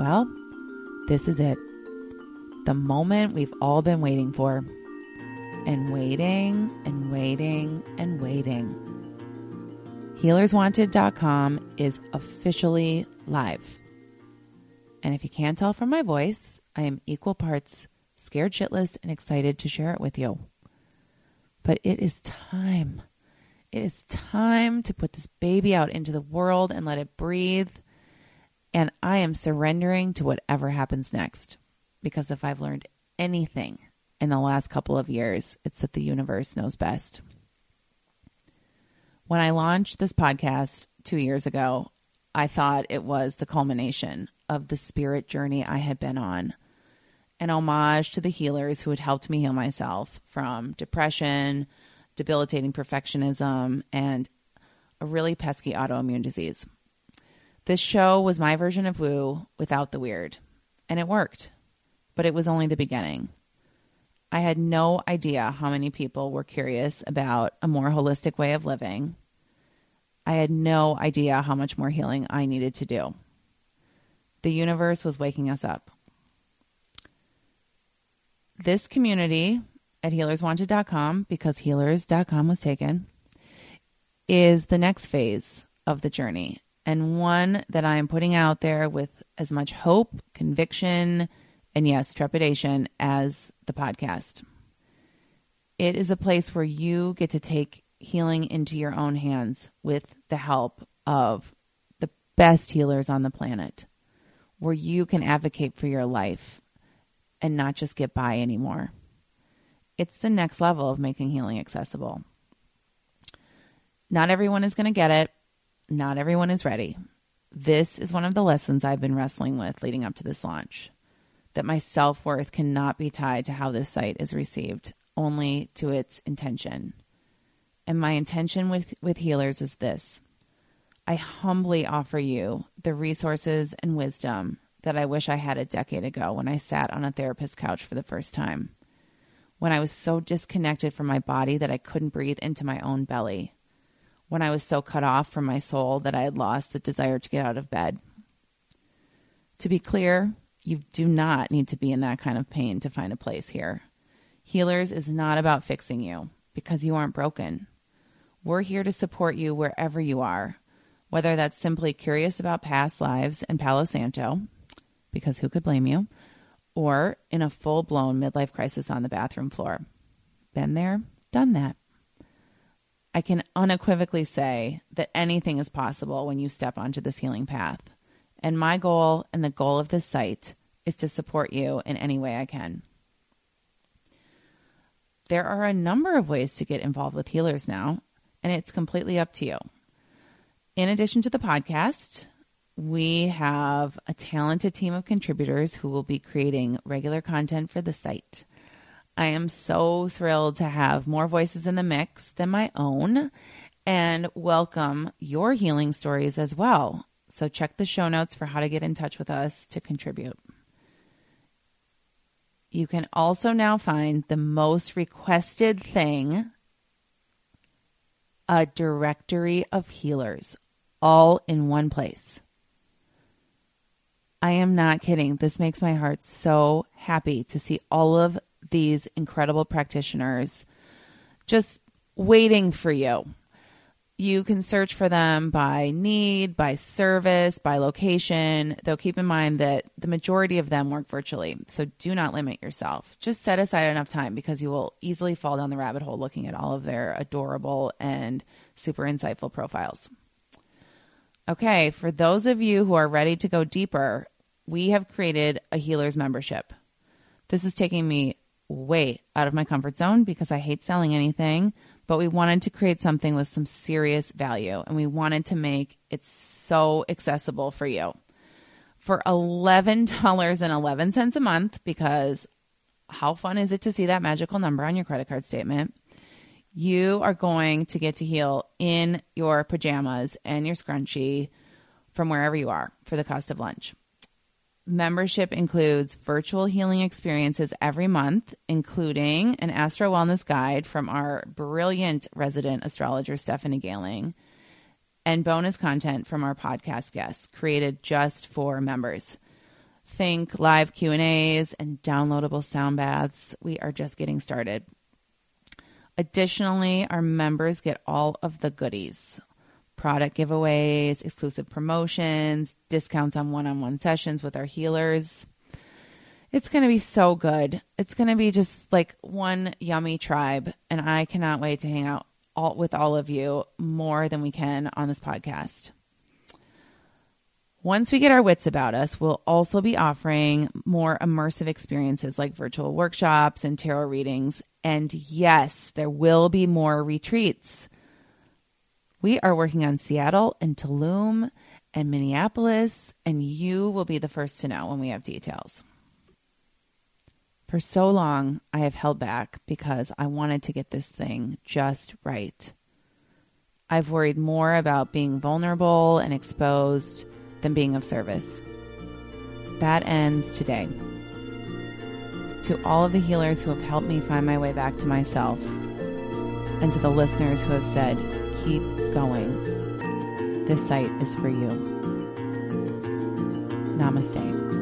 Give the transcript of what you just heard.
Well, this is it. The moment we've all been waiting for. And waiting and waiting and waiting. HealersWanted.com is officially live. And if you can't tell from my voice, I am equal parts scared shitless and excited to share it with you. But it is time. It is time to put this baby out into the world and let it breathe. And I am surrendering to whatever happens next. Because if I've learned anything in the last couple of years, it's that the universe knows best. When I launched this podcast two years ago, I thought it was the culmination of the spirit journey I had been on. An homage to the healers who had helped me heal myself from depression, debilitating perfectionism, and a really pesky autoimmune disease. This show was my version of woo without the weird, and it worked, but it was only the beginning. I had no idea how many people were curious about a more holistic way of living. I had no idea how much more healing I needed to do. The universe was waking us up. This community at healerswanted.com, because healers.com was taken, is the next phase of the journey and one that I am putting out there with as much hope, conviction, and yes, trepidation as the podcast. It is a place where you get to take healing into your own hands with the help of the best healers on the planet, where you can advocate for your life and not just get by anymore. It's the next level of making healing accessible. Not everyone is going to get it. Not everyone is ready. This is one of the lessons I've been wrestling with leading up to this launch that my self worth cannot be tied to how this site is received, only to its intention. And my intention with, with healers is this I humbly offer you the resources and wisdom that I wish I had a decade ago when I sat on a therapist's couch for the first time. When I was so disconnected from my body that I couldn't breathe into my own belly. When I was so cut off from my soul that I had lost the desire to get out of bed. To be clear, you do not need to be in that kind of pain to find a place here. Healers is not about fixing you because you aren't broken. We're here to support you wherever you are, whether that's simply curious about past lives in Palo Santo, because who could blame you, or in a full blown midlife crisis on the bathroom floor. Been there, done that. I can unequivocally say that anything is possible when you step onto this healing path. And my goal and the goal of this site is to support you in any way I can. There are a number of ways to get involved with healers now, and it's completely up to you. In addition to the podcast, we have a talented team of contributors who will be creating regular content for the site. I am so thrilled to have more voices in the mix than my own and welcome your healing stories as well. So check the show notes for how to get in touch with us to contribute. You can also now find the most requested thing a directory of healers all in one place. I am not kidding. This makes my heart so happy to see all of these incredible practitioners just waiting for you you can search for them by need, by service, by location, though keep in mind that the majority of them work virtually. So do not limit yourself. Just set aside enough time because you will easily fall down the rabbit hole looking at all of their adorable and super insightful profiles. Okay, for those of you who are ready to go deeper, we have created a healer's membership. This is taking me way out of my comfort zone because I hate selling anything but we wanted to create something with some serious value and we wanted to make it so accessible for you. For $11.11 a month, because how fun is it to see that magical number on your credit card statement? You are going to get to heal in your pajamas and your scrunchie from wherever you are for the cost of lunch. Membership includes virtual healing experiences every month, including an Astro Wellness Guide from our brilliant resident astrologer, Stephanie Gailing, and bonus content from our podcast guests created just for members. Think live Q&As and downloadable sound baths. We are just getting started. Additionally, our members get all of the goodies product giveaways, exclusive promotions, discounts on one on one sessions with our healers. It's going to be so good. It's going to be just like one yummy tribe. And I cannot wait to hang out all, with all of you more than we can on this podcast. Once we get our wits about us, we'll also be offering more immersive experiences like virtual workshops and tarot readings. And yes, there will be more retreats. We are working on Seattle and Tulum and Minneapolis, and you will be the first to know when we have details. For so long, I have held back because I wanted to get this thing just right. I've worried more about being vulnerable and exposed than being of service. That ends today. To all of the healers who have helped me find my way back to myself, and to the listeners who have said, keep going, this site is for you. Namaste.